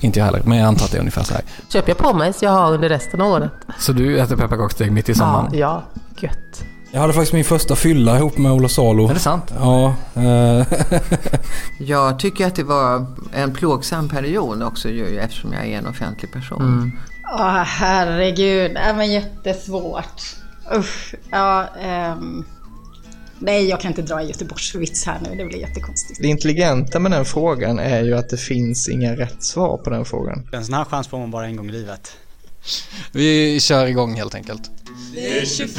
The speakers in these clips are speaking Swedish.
inte jag heller. Men jag antar att det är ungefär så här. Köper jag på mig så jag har under resten av året. Så du äter pepparkaksdeg mitt i Ja, sommaren? ja, gött. Jag hade faktiskt min första fylla ihop med Ola Salo. Är det sant? Ja. eh, Jag tycker att det var en plågsam period också ju, eftersom jag är en offentlig person. Åh herregud, det var jättesvårt. Usch, ja. ehm. Nej, jag kan inte dra en Göteborgsvits här nu, det blir jättekonstigt. Det intelligenta med den frågan är ju att det finns inga rätt svar på den frågan. En sån här chans får man bara en gång i livet. vi kör igång helt enkelt. Det är 24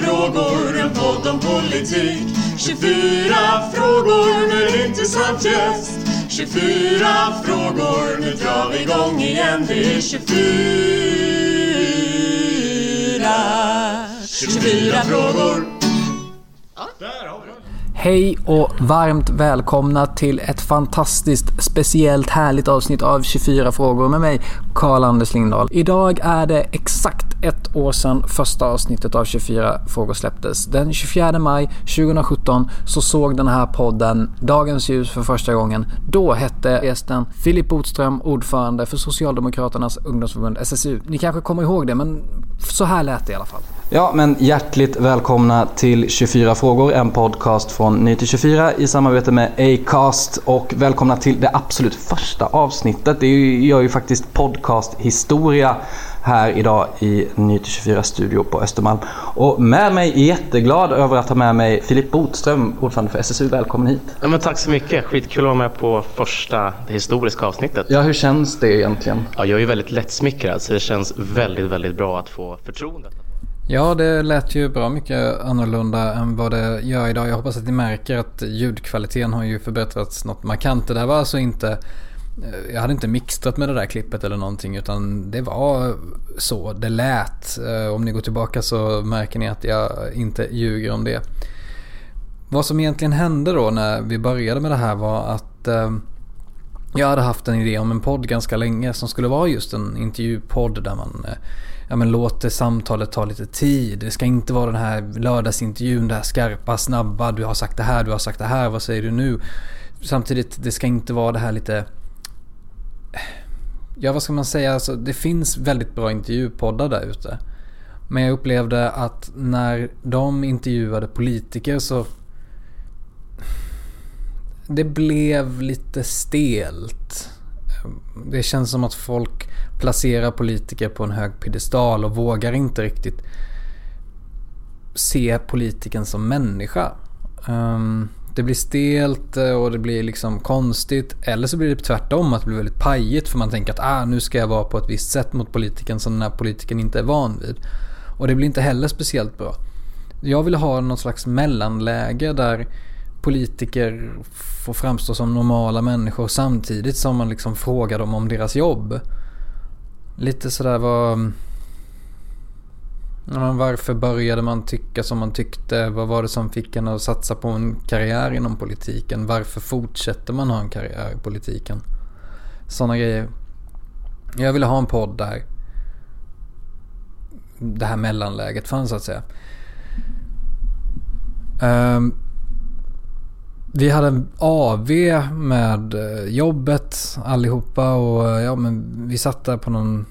frågor, en podd om politik 24 frågor med en intressant gäst 24 frågor, nu drar vi igång igen Det är 24 24 frågor Hej och varmt välkomna till ett fantastiskt speciellt härligt avsnitt av 24 frågor med mig, Karl-Anders Lindahl. Idag är det exakt ett år sedan första avsnittet av 24 frågor släpptes. Den 24 maj 2017 så såg den här podden dagens ljus för första gången. Då hette gästen Filip Botström, ordförande för Socialdemokraternas ungdomsförbund SSU. Ni kanske kommer ihåg det, men så här lät det i alla fall. Ja, men hjärtligt välkomna till 24 frågor, en podcast från Ny till 24 i samarbete med Acast och välkomna till det absolut första avsnittet. Det gör ju faktiskt podcasthistoria här idag i Ny till 24 studio på Östermalm. Och med mig, jätteglad över att ha med mig Filip Botström, ordförande för SSU. Välkommen hit. Ja, men tack så mycket. Skitkul att vara med på första, det historiska avsnittet. Ja, hur känns det egentligen? Ja, jag är ju väldigt lättsmickrad så det känns väldigt, väldigt bra att få förtroendet. Ja, det lät ju bra mycket annorlunda än vad det gör idag. Jag hoppas att ni märker att ljudkvaliteten har ju förbättrats något markant. Det där var alltså inte... Eh, jag hade inte mixtrat med det där klippet eller någonting utan det var så det lät. Eh, om ni går tillbaka så märker ni att jag inte ljuger om det. Vad som egentligen hände då när vi började med det här var att eh, jag hade haft en idé om en podd ganska länge som skulle vara just en intervjupodd där man eh, ja, men låter samtalet ta lite tid. Det ska inte vara den här lördagsintervjun, det här skarpa, snabba, du har sagt det här, du har sagt det här, vad säger du nu? Samtidigt, det ska inte vara det här lite... Ja, vad ska man säga? Alltså, det finns väldigt bra intervjupoddar där ute. Men jag upplevde att när de intervjuade politiker så... Det blev lite stelt. Det känns som att folk placerar politiker på en hög piedestal och vågar inte riktigt se politiken som människa. Ehm, det blir stelt eh, och det blir liksom konstigt. Eller så blir det typ tvärtom, att det blir väldigt pajigt för man tänker att ah, nu ska jag vara på ett visst sätt mot politiken som den här politikern inte är van vid. Och det blir inte heller speciellt bra. Jag vill ha något slags mellanläge där politiker får framstå som normala människor samtidigt som man liksom frågar dem om deras jobb. Lite sådär vad... Varför började man tycka som man tyckte? Vad var det som fick en att satsa på en karriär inom politiken? Varför fortsätter man ha en karriär i politiken? Sådana grejer. Jag ville ha en podd där det här mellanläget fanns så att säga. Um, vi hade en AV med eh, jobbet allihopa och eh, ja men vi satt där på någon,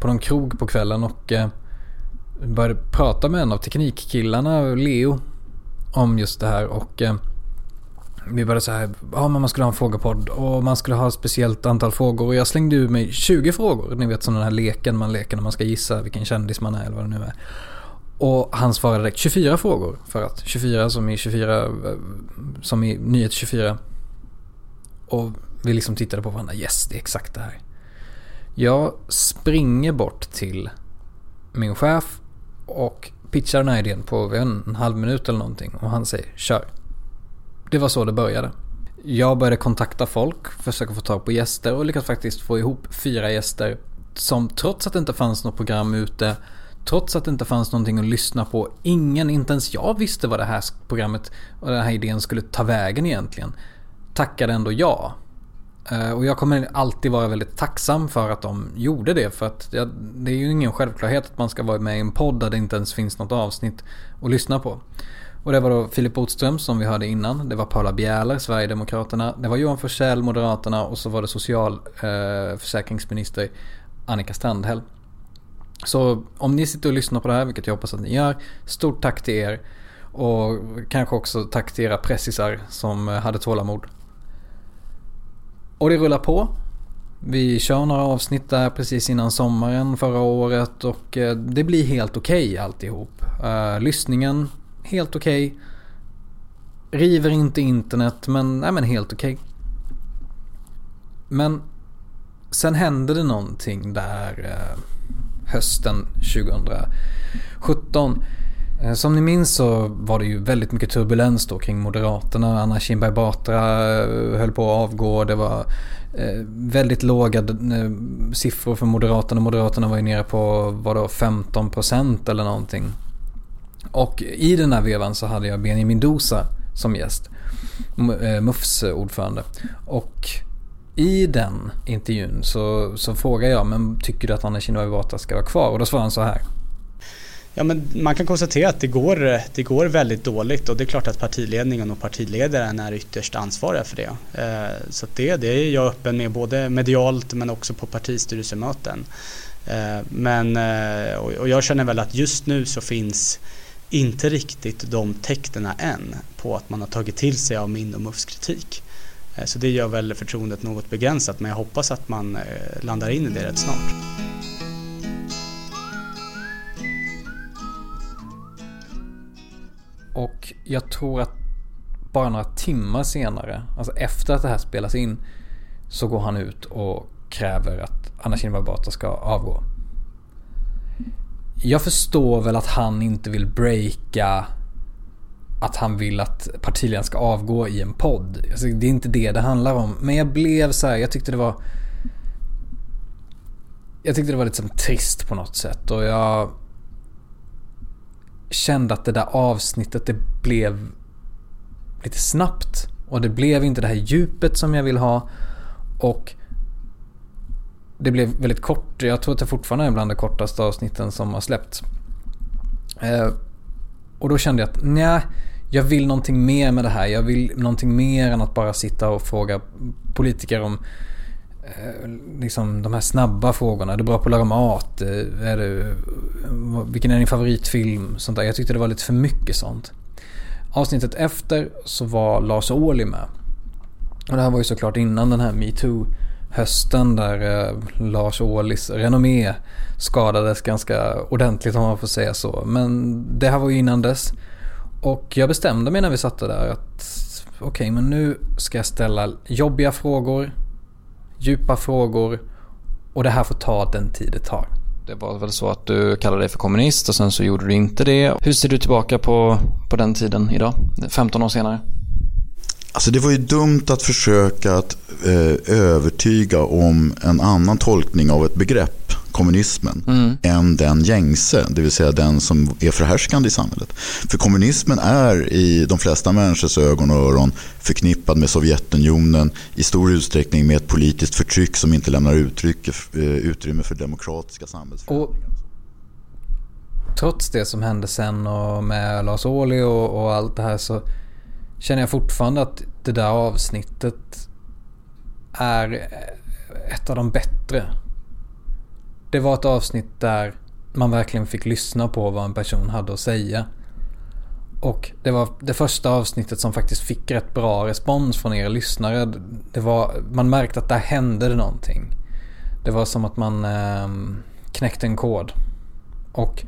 på någon krog på kvällen och eh, började prata med en av teknikkillarna, Leo, om just det här och eh, vi började så här, ja men man skulle ha en frågepodd och man skulle ha ett speciellt antal frågor och jag slängde ur mig 20 frågor. Ni vet som den här leken man leker när man ska gissa vilken kändis man är eller vad det nu är. Och han svarade direkt 24 frågor för att 24 som i 24 eh, som i nyhet 24. Och vi liksom tittade på varandra. Yes, det är exakt det här. Jag springer bort till min chef och pitchar den här idén på en, en halv minut eller någonting. Och han säger kör. Det var så det började. Jag började kontakta folk, försöka få tag på gäster och lyckades faktiskt få ihop fyra gäster som trots att det inte fanns något program ute, trots att det inte fanns någonting att lyssna på, ingen, inte ens jag visste vad det här programmet och den här idén skulle ta vägen egentligen, tackade ändå ja. Eh, och jag kommer alltid vara väldigt tacksam för att de gjorde det. För att det är ju ingen självklarhet att man ska vara med i en podd där det inte ens finns något avsnitt att lyssna på. Och det var då Filip Botström som vi hörde innan. Det var Paula Bjäler, Sverigedemokraterna. Det var Johan Forssell, Moderaterna. Och så var det socialförsäkringsminister eh, Annika Strandhäll. Så om ni sitter och lyssnar på det här, vilket jag hoppas att ni gör. Stort tack till er. Och kanske också tack till era pressisar som eh, hade tålamod. Och det rullar på. Vi kör några avsnitt där precis innan sommaren förra året och eh, det blir helt okej okay alltihop. Eh, lyssningen, helt okej. Okay. River inte internet men, nej men helt okej. Okay. Men sen hände det någonting där hösten 2017. Eh, som ni minns så var det ju väldigt mycket turbulens då kring Moderaterna. Anna Kinberg Batra eh, höll på att avgå. Det var eh, väldigt låga siffror för Moderaterna. Moderaterna var ju nere på vadå, 15% eller någonting. Och i den här vevan så hade jag Benjamin Dosa som gäst. MUFs ordförande. Och i den intervjun så, så frågar jag, men tycker du att Anna Kinberg Batra ska vara kvar? Och då svarar han så här. Ja, men man kan konstatera att det går, det går väldigt dåligt och det är klart att partiledningen och partiledaren är ytterst ansvariga för det. Eh, så det, det är jag öppen med både medialt men också på partistyrelsemöten. Eh, men, eh, och jag känner väl att just nu så finns inte riktigt de tecknen än på att man har tagit till sig av min och MUFs kritik. Eh, så det gör väl förtroendet något begränsat men jag hoppas att man eh, landar in i det rätt snart. Och jag tror att bara några timmar senare, alltså efter att det här spelas in, så går han ut och kräver att Anna Kinberg Batra ska avgå. Jag förstår väl att han inte vill breaka att han vill att partiledaren ska avgå i en podd. Alltså, det är inte det det handlar om. Men jag blev så här, jag tyckte det var... Jag tyckte det var lite som trist på något sätt och jag kände att det där avsnittet det blev lite snabbt. Och det blev inte det här djupet som jag vill ha. Och det blev väldigt kort. Jag tror att det fortfarande är bland de kortaste avsnitten som har släppts. Eh, och då kände jag att nej, jag vill någonting mer med det här. Jag vill någonting mer än att bara sitta och fråga politiker om eh, liksom de här snabba frågorna. Är du bra på att laga mat? Eh, är du, vilken är din favoritfilm? Sånt där. Jag tyckte det var lite för mycket sånt. Avsnittet efter så var Lars Ohly med. Och det här var ju såklart innan den här metoo-hösten där eh, Lars Ohlys renommé skadades ganska ordentligt om man får säga så. Men det här var ju innan dess. Och jag bestämde mig när vi satt där att okej, okay, men nu ska jag ställa jobbiga frågor djupa frågor och det här får ta den tid det tar. Det var väl så att du kallade dig för kommunist och sen så gjorde du inte det. Hur ser du tillbaka på, på den tiden idag, 15 år senare? Alltså det var ju dumt att försöka att eh, övertyga om en annan tolkning av ett begrepp kommunismen mm. än den gängse, det vill säga den som är förhärskande i samhället. För kommunismen är i de flesta människors ögon och öron förknippad med Sovjetunionen i stor utsträckning med ett politiskt förtryck som inte lämnar uttryck, eh, utrymme för demokratiska samhällsförändringar. Trots det som hände sen och med Lars Ohly och, och allt det här så känner jag fortfarande att det där avsnittet är ett av de bättre det var ett avsnitt där man verkligen fick lyssna på vad en person hade att säga. Och det var det första avsnittet som faktiskt fick rätt bra respons från er lyssnare. Det var, man märkte att där hände det någonting. Det var som att man eh, knäckte en kod. Och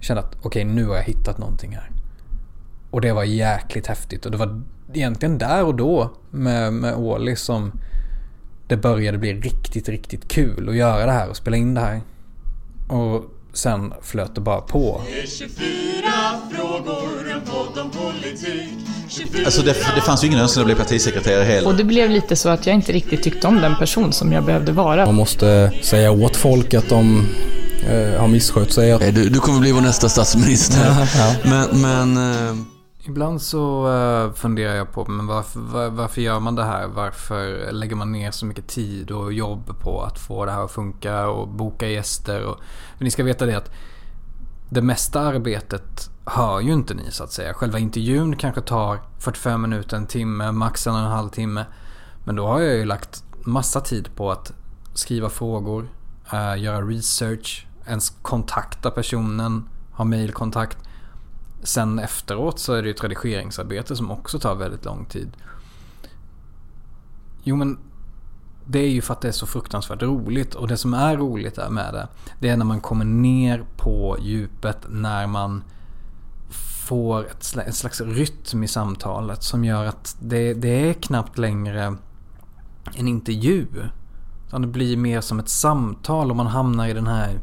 kände att okej, okay, nu har jag hittat någonting här. Och det var jäkligt häftigt. Och det var egentligen där och då med, med Oli som det började bli riktigt, riktigt kul att göra det här och spela in det här. Och sen flöt det bara på. 24 frågor, en podd om politik. 24 Alltså det, det fanns ju ingen önskan att bli partisekreterare heller. Och det blev lite så att jag inte riktigt tyckte om den person som jag behövde vara. Man måste säga åt folk att de eh, har misskött sig. Du, du kommer bli vår nästa statsminister. Ja, ja. Men, men eh, Ibland så eh, funderar jag på men varför, var, varför gör man det här? Varför lägger man ner så mycket tid och jobb på att få det här att funka och boka gäster? Och, men ni ska veta det att det mesta arbetet hör ju inte ni så att säga. Själva intervjun kanske tar 45 minuter, en timme, max en och en halv timme. Men då har jag ju lagt massa tid på att skriva frågor, eh, göra research, ens kontakta personen, ha mailkontakt. Sen efteråt så är det ju ett redigeringsarbete som också tar väldigt lång tid. Jo men det är ju för att det är så fruktansvärt roligt och det som är roligt med det det är när man kommer ner på djupet när man får ett slags, ett slags rytm i samtalet som gör att det, det är knappt längre en intervju. Utan det blir mer som ett samtal och man hamnar i den här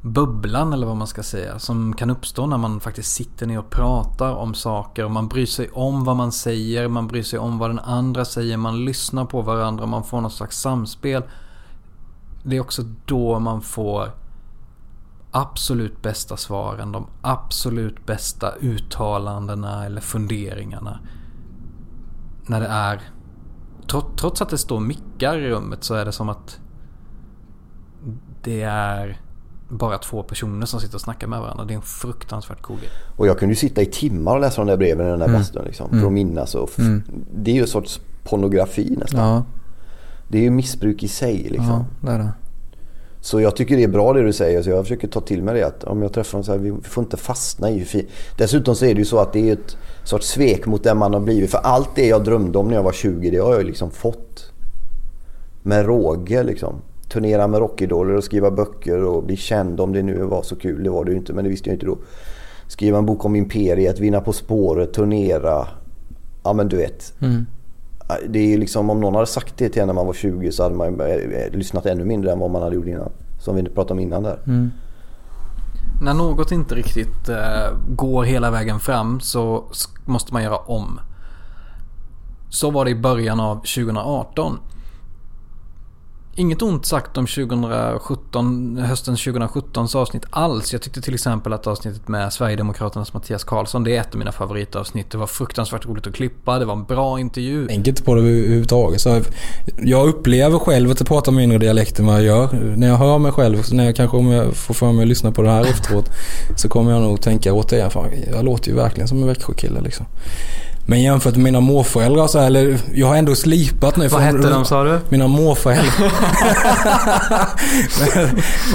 bubblan eller vad man ska säga som kan uppstå när man faktiskt sitter ner och pratar om saker och man bryr sig om vad man säger, man bryr sig om vad den andra säger, man lyssnar på varandra, man får något slags samspel. Det är också då man får absolut bästa svaren, de absolut bästa uttalandena eller funderingarna. När det är, trots att det står mickar i rummet så är det som att det är bara två personer som sitter och snackar med varandra. Det är en fruktansvärt cool grej. Och jag kunde ju sitta i timmar och läsa de där breven i den där mm. bastun liksom, mm. för att minnas. Och mm. Det är ju en sorts pornografi nästan. Ja. Det är ju missbruk i sig liksom. Ja, det är det. Så jag tycker det är bra det du säger. Så jag försöker ta till mig det. Att om jag träffar dem så här, vi får inte fastna i hur fint. Dessutom så är det ju så att det är ett sorts svek mot den man har blivit. För allt det jag drömde om när jag var 20, det har jag liksom fått. Med råge liksom turnera med rockidoler och skriva böcker och bli känd om det nu var så kul. Det var det ju inte men det visste jag inte då. Skriva en bok om imperiet, vinna På spåret, turnera. Ja men du vet. Mm. Det är ju liksom om någon hade sagt det till en när man var 20 så hade man eh, lyssnat ännu mindre än vad man hade gjort innan. Som vi pratade om innan där. Mm. När något inte riktigt uh, går hela vägen fram så måste man göra om. Så var det i början av 2018. Inget ont sagt om 2017, hösten 2017 avsnitt alls. Jag tyckte till exempel att avsnittet med Sverigedemokraternas Mattias Karlsson, det är ett av mina favoritavsnitt. Det var fruktansvärt roligt att klippa, det var en bra intervju. Jag tänker inte på det överhuvudtaget. Så jag upplever själv att jag pratar mindre dialekt än vad jag gör. När jag hör mig själv, när jag kanske om jag får för mig att lyssna på det här efteråt, så kommer jag nog tänka återigen. Jag låter ju verkligen som en Växjökille liksom. Men jämfört med mina morföräldrar så här, eller jag har ändå slipat nu. Vad hette de sa du? Mina morföräldrar.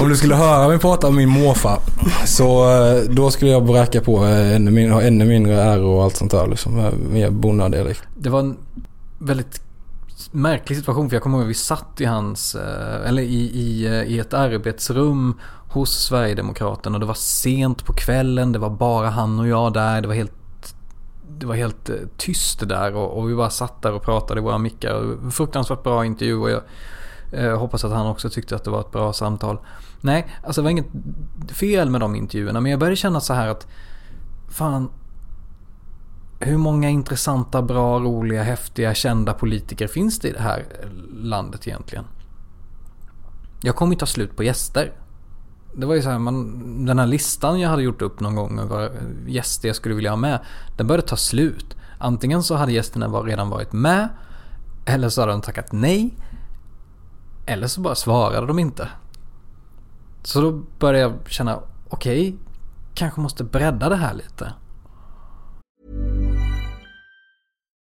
om du skulle höra mig prata om min morfar. Så eh, då skulle jag bräcka på eh, ännu mindre, ännu mindre ära och allt sånt där. Liksom, mer bonnadialekt. Det var en väldigt märklig situation för jag kommer ihåg att vi satt i hans, eh, eller i, i, i ett arbetsrum hos Sverigedemokraterna och det var sent på kvällen, det var bara han och jag där, det var helt det var helt eh, tyst där och, och, vi bara satt där och pratade i våra mickar. Fruktansvärt bra intervju och jag eh, hoppas att han också tyckte att det var ett bra samtal. Nej, alltså det var inget fel med de intervjuerna men jag började känna så här att fan hur många intressanta, bra, roliga, häftiga, kända politiker finns det i det här landet egentligen? Jag kommer ju ta slut på gäster det var ju så här, man, den här listan jag hade gjort upp någon gång över gäster jag skulle vilja ha med, den började ta slut. Antingen så hade gästerna redan varit med, eller så hade de tackat nej, eller så bara svarade de inte. Så då började jag känna, okej, okay, kanske måste bredda det här lite.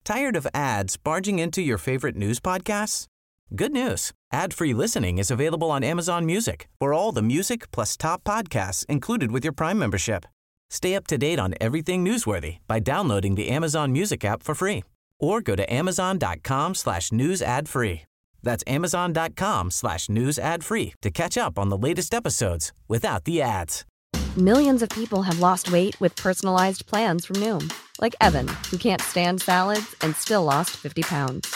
Tired of ads barging into your favorite news podcasts? Good news. Ad-free listening is available on Amazon Music for all the music plus top podcasts included with your Prime membership. Stay up to date on everything newsworthy by downloading the Amazon Music app for free or go to amazon.com slash news ad free. That's amazon.com slash news ad free to catch up on the latest episodes without the ads. Millions of people have lost weight with personalized plans from Noom. Like Evan, who can't stand salads and still lost 50 pounds.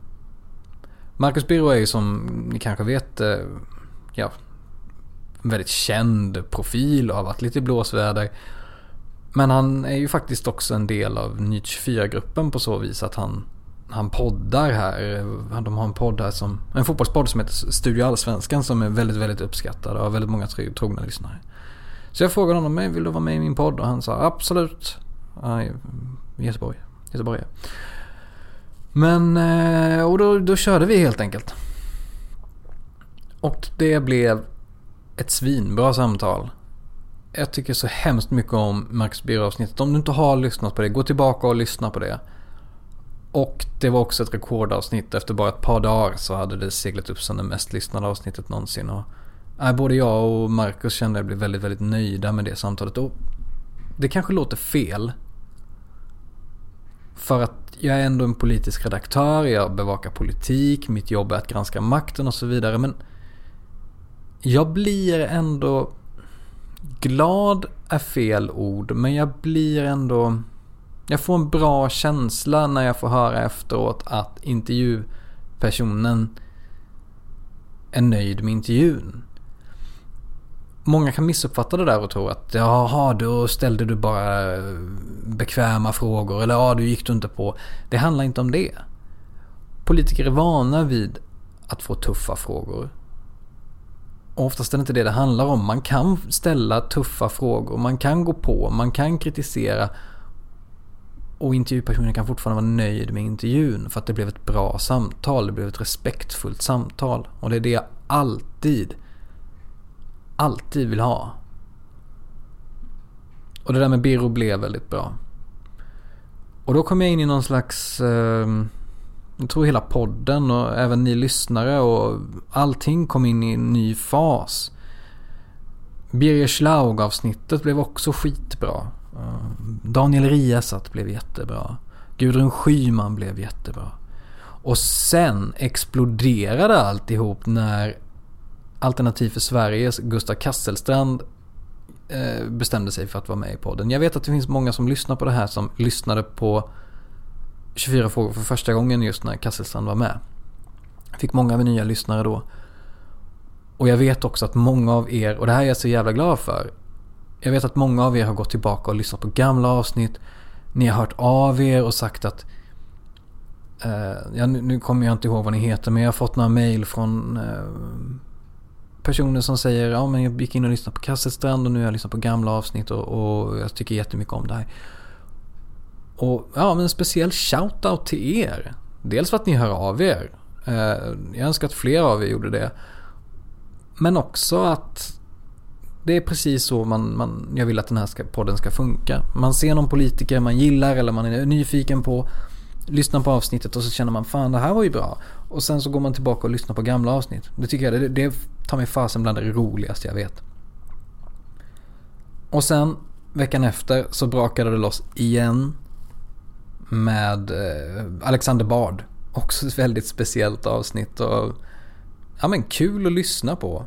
Marcus Birro är ju som ni kanske vet, eh, ja, en väldigt känd profil och har varit lite i blåsväder. Men han är ju faktiskt också en del av Nytt 24-gruppen på så vis att han, han poddar här. Eh, de har en podd här som, en fotbollspodd som heter Studio Allsvenskan som är väldigt, väldigt uppskattad och har väldigt många trogna lyssnare. Så jag frågade honom, vill du vara med i min podd? Och han sa absolut. Ja, Göteborg. Göteborg. Men, eh, och då, då körde vi helt enkelt. Och det blev ett svinbra samtal. Jag tycker så hemskt mycket om Marcus Birro-avsnittet. Om du inte har lyssnat på det, gå tillbaka och lyssna på det. Och det var också ett rekordavsnitt. Efter bara ett par dagar så hade det seglat upp som det mest lyssnade avsnittet någonsin. Och, äh, både jag och Marcus kände att jag blev väldigt, väldigt nöjda med det samtalet. Och det kanske låter fel. För att jag är ändå en politisk redaktör, jag bevakar politik, mitt jobb är att granska makten och så vidare. Men jag blir ändå... Glad är fel ord, men jag blir ändå... Jag får en bra känsla när jag får höra efteråt att intervjupersonen är nöjd med intervjun. Många kan missuppfatta det där och tro att jaha, då ställde du bara eh, bekväma frågor eller ja, du gick du inte på. Det handlar inte om det. Politiker är vana vid att få tuffa frågor. Och oftast är det inte det det handlar om. Man kan ställa tuffa frågor, man kan gå på, man kan kritisera. Och intervjupersonen kan fortfarande vara nöjd med intervjun för att det blev ett bra samtal, det blev ett respektfullt samtal. Och det är det jag alltid, alltid vill ha. Och det där med Biro blev väldigt bra. Och då kom jag in i någon slags... Eh, jag tror hela podden och även ni lyssnare och allting kom in i en ny fas. Birger Schlaug-avsnittet blev också skitbra. Eh, Daniel Riasat blev jättebra. Gudrun Schyman blev jättebra. Och sen exploderade alltihop när Alternativ för Sveriges Gustav Kasselstrand eh, bestämde sig för att vara med i podden. Jag vet att det finns många som lyssnar på det här som lyssnade på 24 frågor för första gången just när Kasselstrand var med. Fick många nya lyssnare då. Och jag vet också att många av er, och det här är jag så jävla glad för. Jag vet att många av er har gått tillbaka och lyssnat på gamla avsnitt. Ni har hört av er och sagt att eh, ja, nu, nu, kommer jag inte ihåg vad ni heter men jag har fått några mail från eh, personer som säger ja men jag gick in och lyssnade på Kasselstrand och nu har jag lyssnat på gamla avsnitt och, och jag tycker jättemycket om det här. Och ja, men en speciell shout-out till er. Dels för att ni hör av er. Eh, jag önskar att fler av er gjorde det. Men också att det är precis så man, man, jag vill att den här ska, podden ska funka. Man ser någon politiker man gillar eller man är nyfiken på. Lyssnar på avsnittet och så känner man fan det här var ju bra. Och sen så går man tillbaka och lyssnar på gamla avsnitt. Det tycker jag det, det tar mig fasen bland det roligaste jag vet. Och sen veckan efter så brakade det loss igen med eh, Alexander Bard. Också ett väldigt speciellt avsnitt och ja men kul att lyssna på.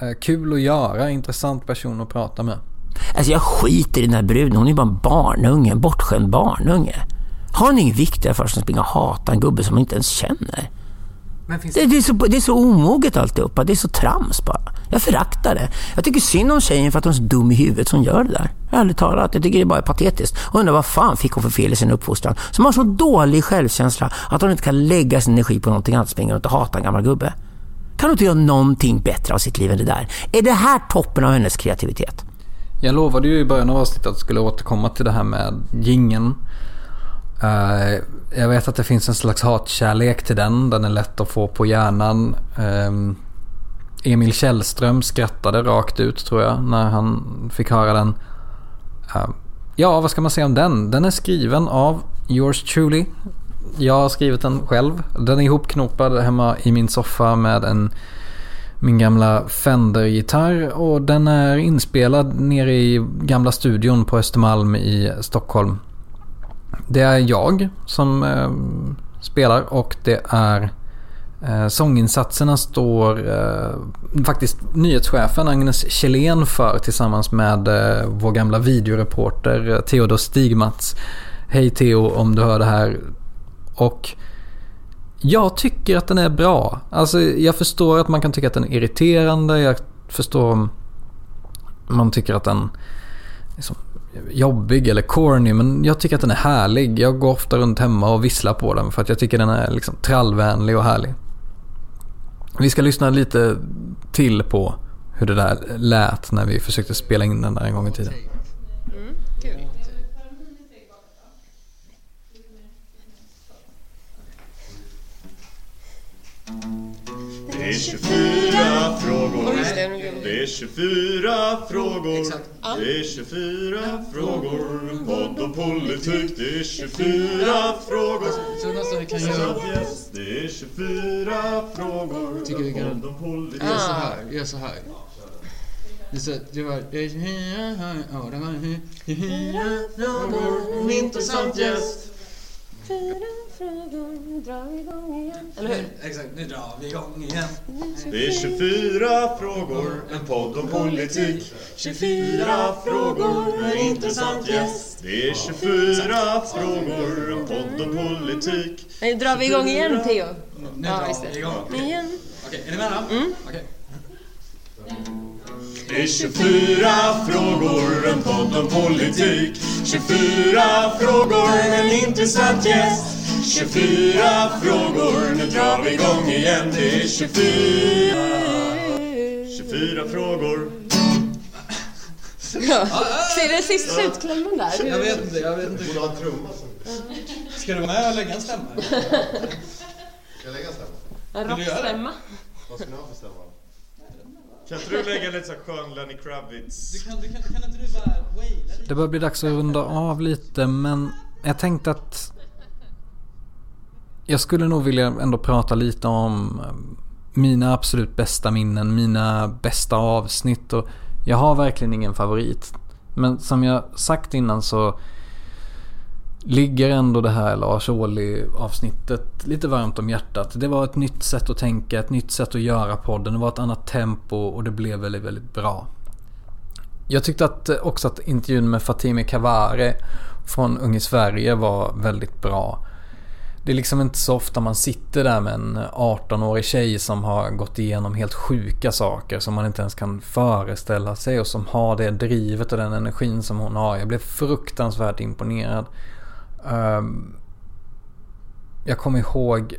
Eh, kul att göra, intressant person att prata med. Alltså jag skiter i den här bruden, hon är bara en barnunge, en bortskämd barnunge. Har ni inget viktigare för sig än att springa och hata en gubbe som man inte ens känner? Det, det, är så, det är så omoget alltihopa. Det är så trams bara. Jag föraktar det. Jag tycker synd om tjejen för att hon är så dum i huvudet som gör det där. Ärligt talat. Jag tycker det är bara patetiskt. Och undrar vad fan fick hon för fel i sin uppfostran? Som har så dålig självkänsla att hon inte kan lägga sin energi på någonting annat. Springa runt och hata en gammal gubbe. Kan hon inte göra någonting bättre av sitt liv än det där? Är det här toppen av hennes kreativitet? Jag lovade ju i början av avsnittet att jag skulle återkomma till det här med gingen. Uh, jag vet att det finns en slags hatkärlek till den. Den är lätt att få på hjärnan. Um, Emil Källström skrattade rakt ut tror jag när han fick höra den. Uh, ja, vad ska man säga om den? Den är skriven av yours truly. Jag har skrivit den själv. Den är ihopknopad hemma i min soffa med en min gamla Fender-gitarr och den är inspelad nere i gamla studion på Östermalm i Stockholm. Det är jag som eh, spelar och det är eh, sånginsatserna står eh, faktiskt nyhetschefen Agnes Kjellén för tillsammans med eh, vår gamla videoreporter eh, Theodor Stigmats. Hej Theo om du hör det här. Och jag tycker att den är bra. Alltså jag förstår att man kan tycka att den är irriterande. Jag förstår om man tycker att den liksom, jobbig eller corny men jag tycker att den är härlig. Jag går ofta runt hemma och visslar på den för att jag tycker den är liksom trallvänlig och härlig. Vi ska lyssna lite till på hur det där lät när vi försökte spela in den där en gång i tiden. Mm, kul. Det är 24 frågor. Det är 24 frågor. Det är 24 frågor. Podd om politik. Det är 24 frågor. Så nästan vi kan göra-. Det är 24 frågor. Tycker vi kan göra så här. Gör så här. Det är så, det var... Det är ja, det var... frågor. En intressant gäst. Eller hur? Exakt, nu drar vi igång igen. Det är 24 frågor, en podd om politik. 24 frågor med intressant gäst. Det är 24 frågor, en podd om politik. Nej, drar vi igång igen Theo? Nu Ja, drar vi igång. Igen. Okej, är ni med då? Mm. Okej. Det är 24 frågor, en podd om politik. 24 frågor en intressant gäst. 24 frågor, nu drar vi igång igen. Det är 24... 24 frågor. Ja. Ser du sist slutklämmen där? Jag vet inte, jag vet inte. Borde ha en trumma. Ska du vara med och lägga en stämma? Ska jag lägga en stämma? En det? rockstämma. Vad ska ni ha för stämma? Kan inte du lägga lite så skön Lenny Kravitz? Du kan, du kan, kan inte du bara waila lite? Det börjar bli dags att runda av lite men jag tänkte att jag skulle nog vilja ändå prata lite om eh, mina absolut bästa minnen, mina bästa avsnitt och jag har verkligen ingen favorit. Men som jag sagt innan så ligger ändå det här Lars Ohly avsnittet lite varmt om hjärtat. Det var ett nytt sätt att tänka, ett nytt sätt att göra podden. Det var ett annat tempo och det blev väldigt, väldigt bra. Jag tyckte att eh, också att intervjun med Fatime Kavare från Ung i Sverige var väldigt bra. Det är liksom inte så ofta man sitter där med en 18-årig tjej som har gått igenom helt sjuka saker som man inte ens kan föreställa sig och som har det drivet och den energin som hon har. Jag blev fruktansvärt imponerad. Ehm, jag kommer ihåg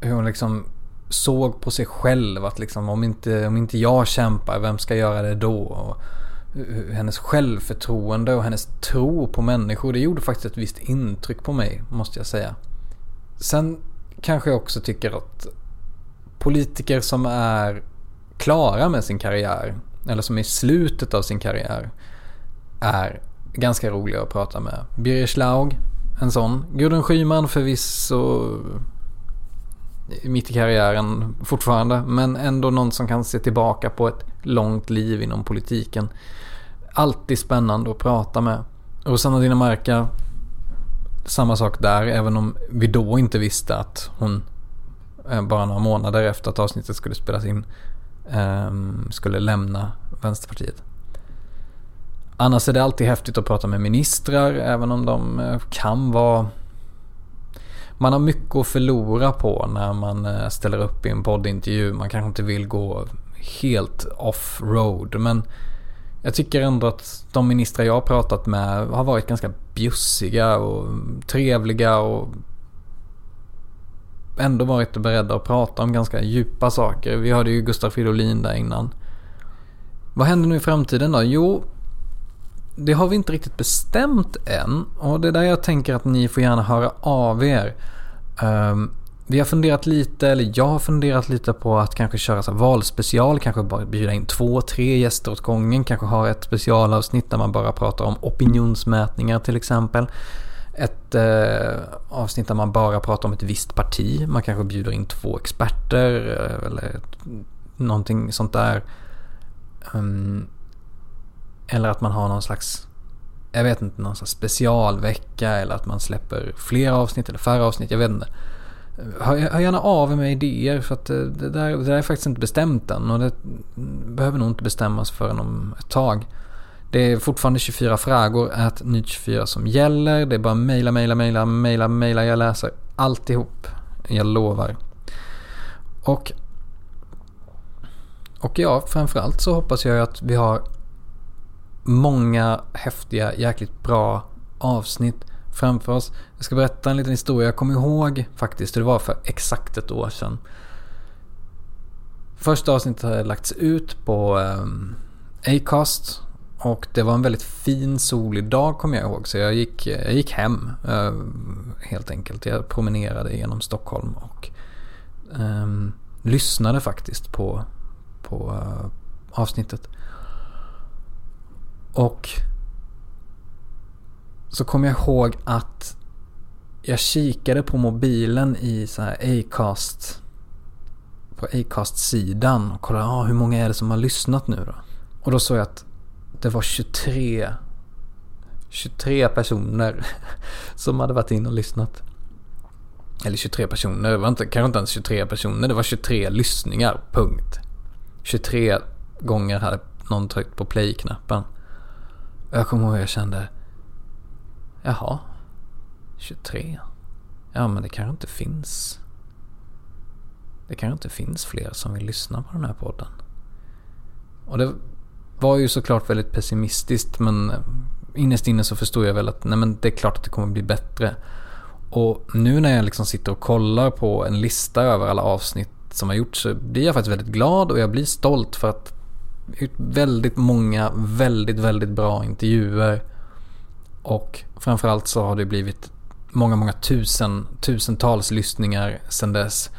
hur hon liksom såg på sig själv att liksom om inte, om inte jag kämpar, vem ska göra det då? Och hennes självförtroende och hennes tro på människor, det gjorde faktiskt ett visst intryck på mig, måste jag säga. Sen kanske jag också tycker att politiker som är klara med sin karriär, eller som är i slutet av sin karriär, är ganska roliga att prata med. Birger Schlaug, en sån. Gudrun Schyman förvisso mitt i karriären fortfarande. Men ändå någon som kan se tillbaka på ett långt liv inom politiken. Alltid spännande att prata med. Rosanna Dinamarca, samma sak där. Även om vi då inte visste att hon eh, bara några månader efter att avsnittet skulle spelas in ehm, skulle lämna Vänsterpartiet. Annars är det alltid häftigt att prata med ministrar även om de eh, kan vara man har mycket att förlora på när man eh, ställer upp i en poddintervju. Man kanske inte vill gå helt off-road. Men jag tycker ändå att de ministrar jag har pratat med har varit ganska bjussiga och trevliga och ändå varit beredda att prata om ganska djupa saker. Vi hörde ju Gustaf Fridolin där innan. Vad händer nu i framtiden då? Jo, det har vi inte riktigt bestämt än och det är där jag tänker att ni får gärna höra av er. Ehm, vi har funderat lite, eller jag har funderat lite på att kanske köra så valspecial, kanske bara bjuda in två, tre gäster åt gången, kanske ha ett specialavsnitt där man bara pratar om opinionsmätningar till exempel. ett eh, avsnitt där man bara pratar om ett visst parti. Man kanske bjuder in två experter eh, eller någonting sånt där. Um, eller att man har någon slags, jag vet inte, någon slags specialvecka eller att man släpper fler avsnitt eller färre avsnitt. Jag vet inte. Hör, hör gärna av er med idéer för att eh, det där, det där är faktiskt inte bestämt än och det behöver nog inte bestämmas förrän om ett tag. Det är fortfarande 24 frågor, att nytt 24 som gäller. Det är bara mejla, mejla, mejla, mejla, mejla. Jag läser alltihop. Jag lovar. Och, och ja, framförallt så hoppas jag att vi har många häftiga, jäkligt bra avsnitt framför oss. Jag ska berätta en liten historia. Jag kommer ihåg faktiskt hur det var för exakt ett år sedan. Första avsnittet hade lagts ut på um, Acast. Och det var en väldigt fin solig dag kommer jag ihåg. Så jag gick, jag gick hem uh, helt enkelt. Jag promenerade genom Stockholm och um, lyssnade faktiskt på, på uh, avsnittet. Och så kom jag ihåg att jag kikade på mobilen i så här Acast på Acast-sidan och kollade ah, hur många är det som har lyssnat nu då. Och då såg jag att det var 23 23 personer som hade varit in och lyssnat. Eller 23 personer, det var inte, kanske inte ens 23 personer, det var 23 lyssningar, punkt. 23 gånger hade någon tryckt på play-knappen. Jag kommer ihåg hur jag kände, jaha, 23. Ja men det kanske inte finns. Det kanske inte finns fler som vill lyssna på den här podden. Och det var ju såklart väldigt pessimistiskt men eh, innerst inne så förstod jag väl att nej men det är klart att det kommer bli bättre. Och nu när jag liksom sitter och kollar på en lista över alla avsnitt som har gjorts så blir jag faktiskt väldigt glad och jag blir stolt för att väldigt många väldigt, väldigt bra intervjuer. Och framförallt så har det blivit många, många tusen, tusentals lyssningar sedan dess.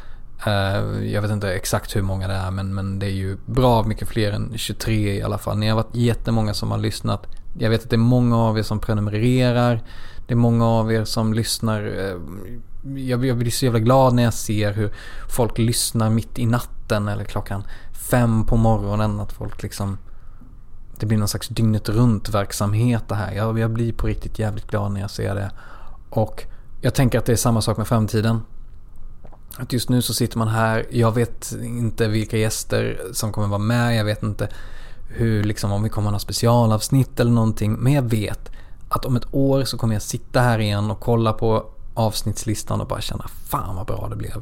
Eh, jag vet inte exakt hur många det är men, men det är ju bra mycket fler än 23 i alla fall. Ni har varit jättemånga som har lyssnat. Jag vet att det är många av er som prenumererar. Det är många av er som lyssnar. Eh, jag, jag blir så jävla glad när jag ser hur folk lyssnar mitt i natten eller klockan fem på morgonen. Att folk liksom... Det blir någon slags dygnet runt verksamhet det här. Jag, jag blir på riktigt jävligt glad när jag ser det. Och jag tänker att det är samma sak med framtiden. Att just nu så sitter man här, jag vet inte vilka gäster som kommer vara med, jag vet inte hur, liksom, om vi kommer ha några specialavsnitt eller någonting. Men jag vet att om ett år så kommer jag sitta här igen och kolla på avsnittslistan och bara känna fan vad bra det blev.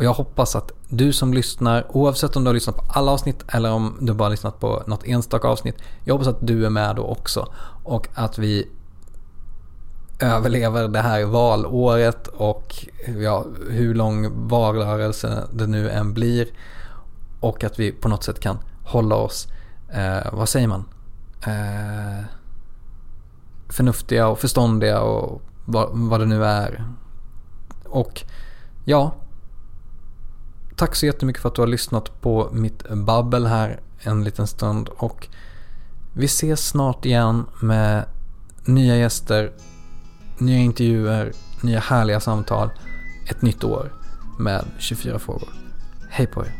Och jag hoppas att du som lyssnar, oavsett om du har lyssnat på alla avsnitt eller om du bara har lyssnat på något enstaka avsnitt. Jag hoppas att du är med då också. Och att vi överlever det här valåret och ja, hur lång valrörelse det nu än blir. Och att vi på något sätt kan hålla oss, eh, vad säger man? Eh, förnuftiga och förståndiga och vad, vad det nu är. Och ja, tack så jättemycket för att du har lyssnat på mitt babbel här en liten stund. Och vi ses snart igen med nya gäster nya intervjuer, nya härliga samtal, ett nytt år med 24 frågor. Hej på er!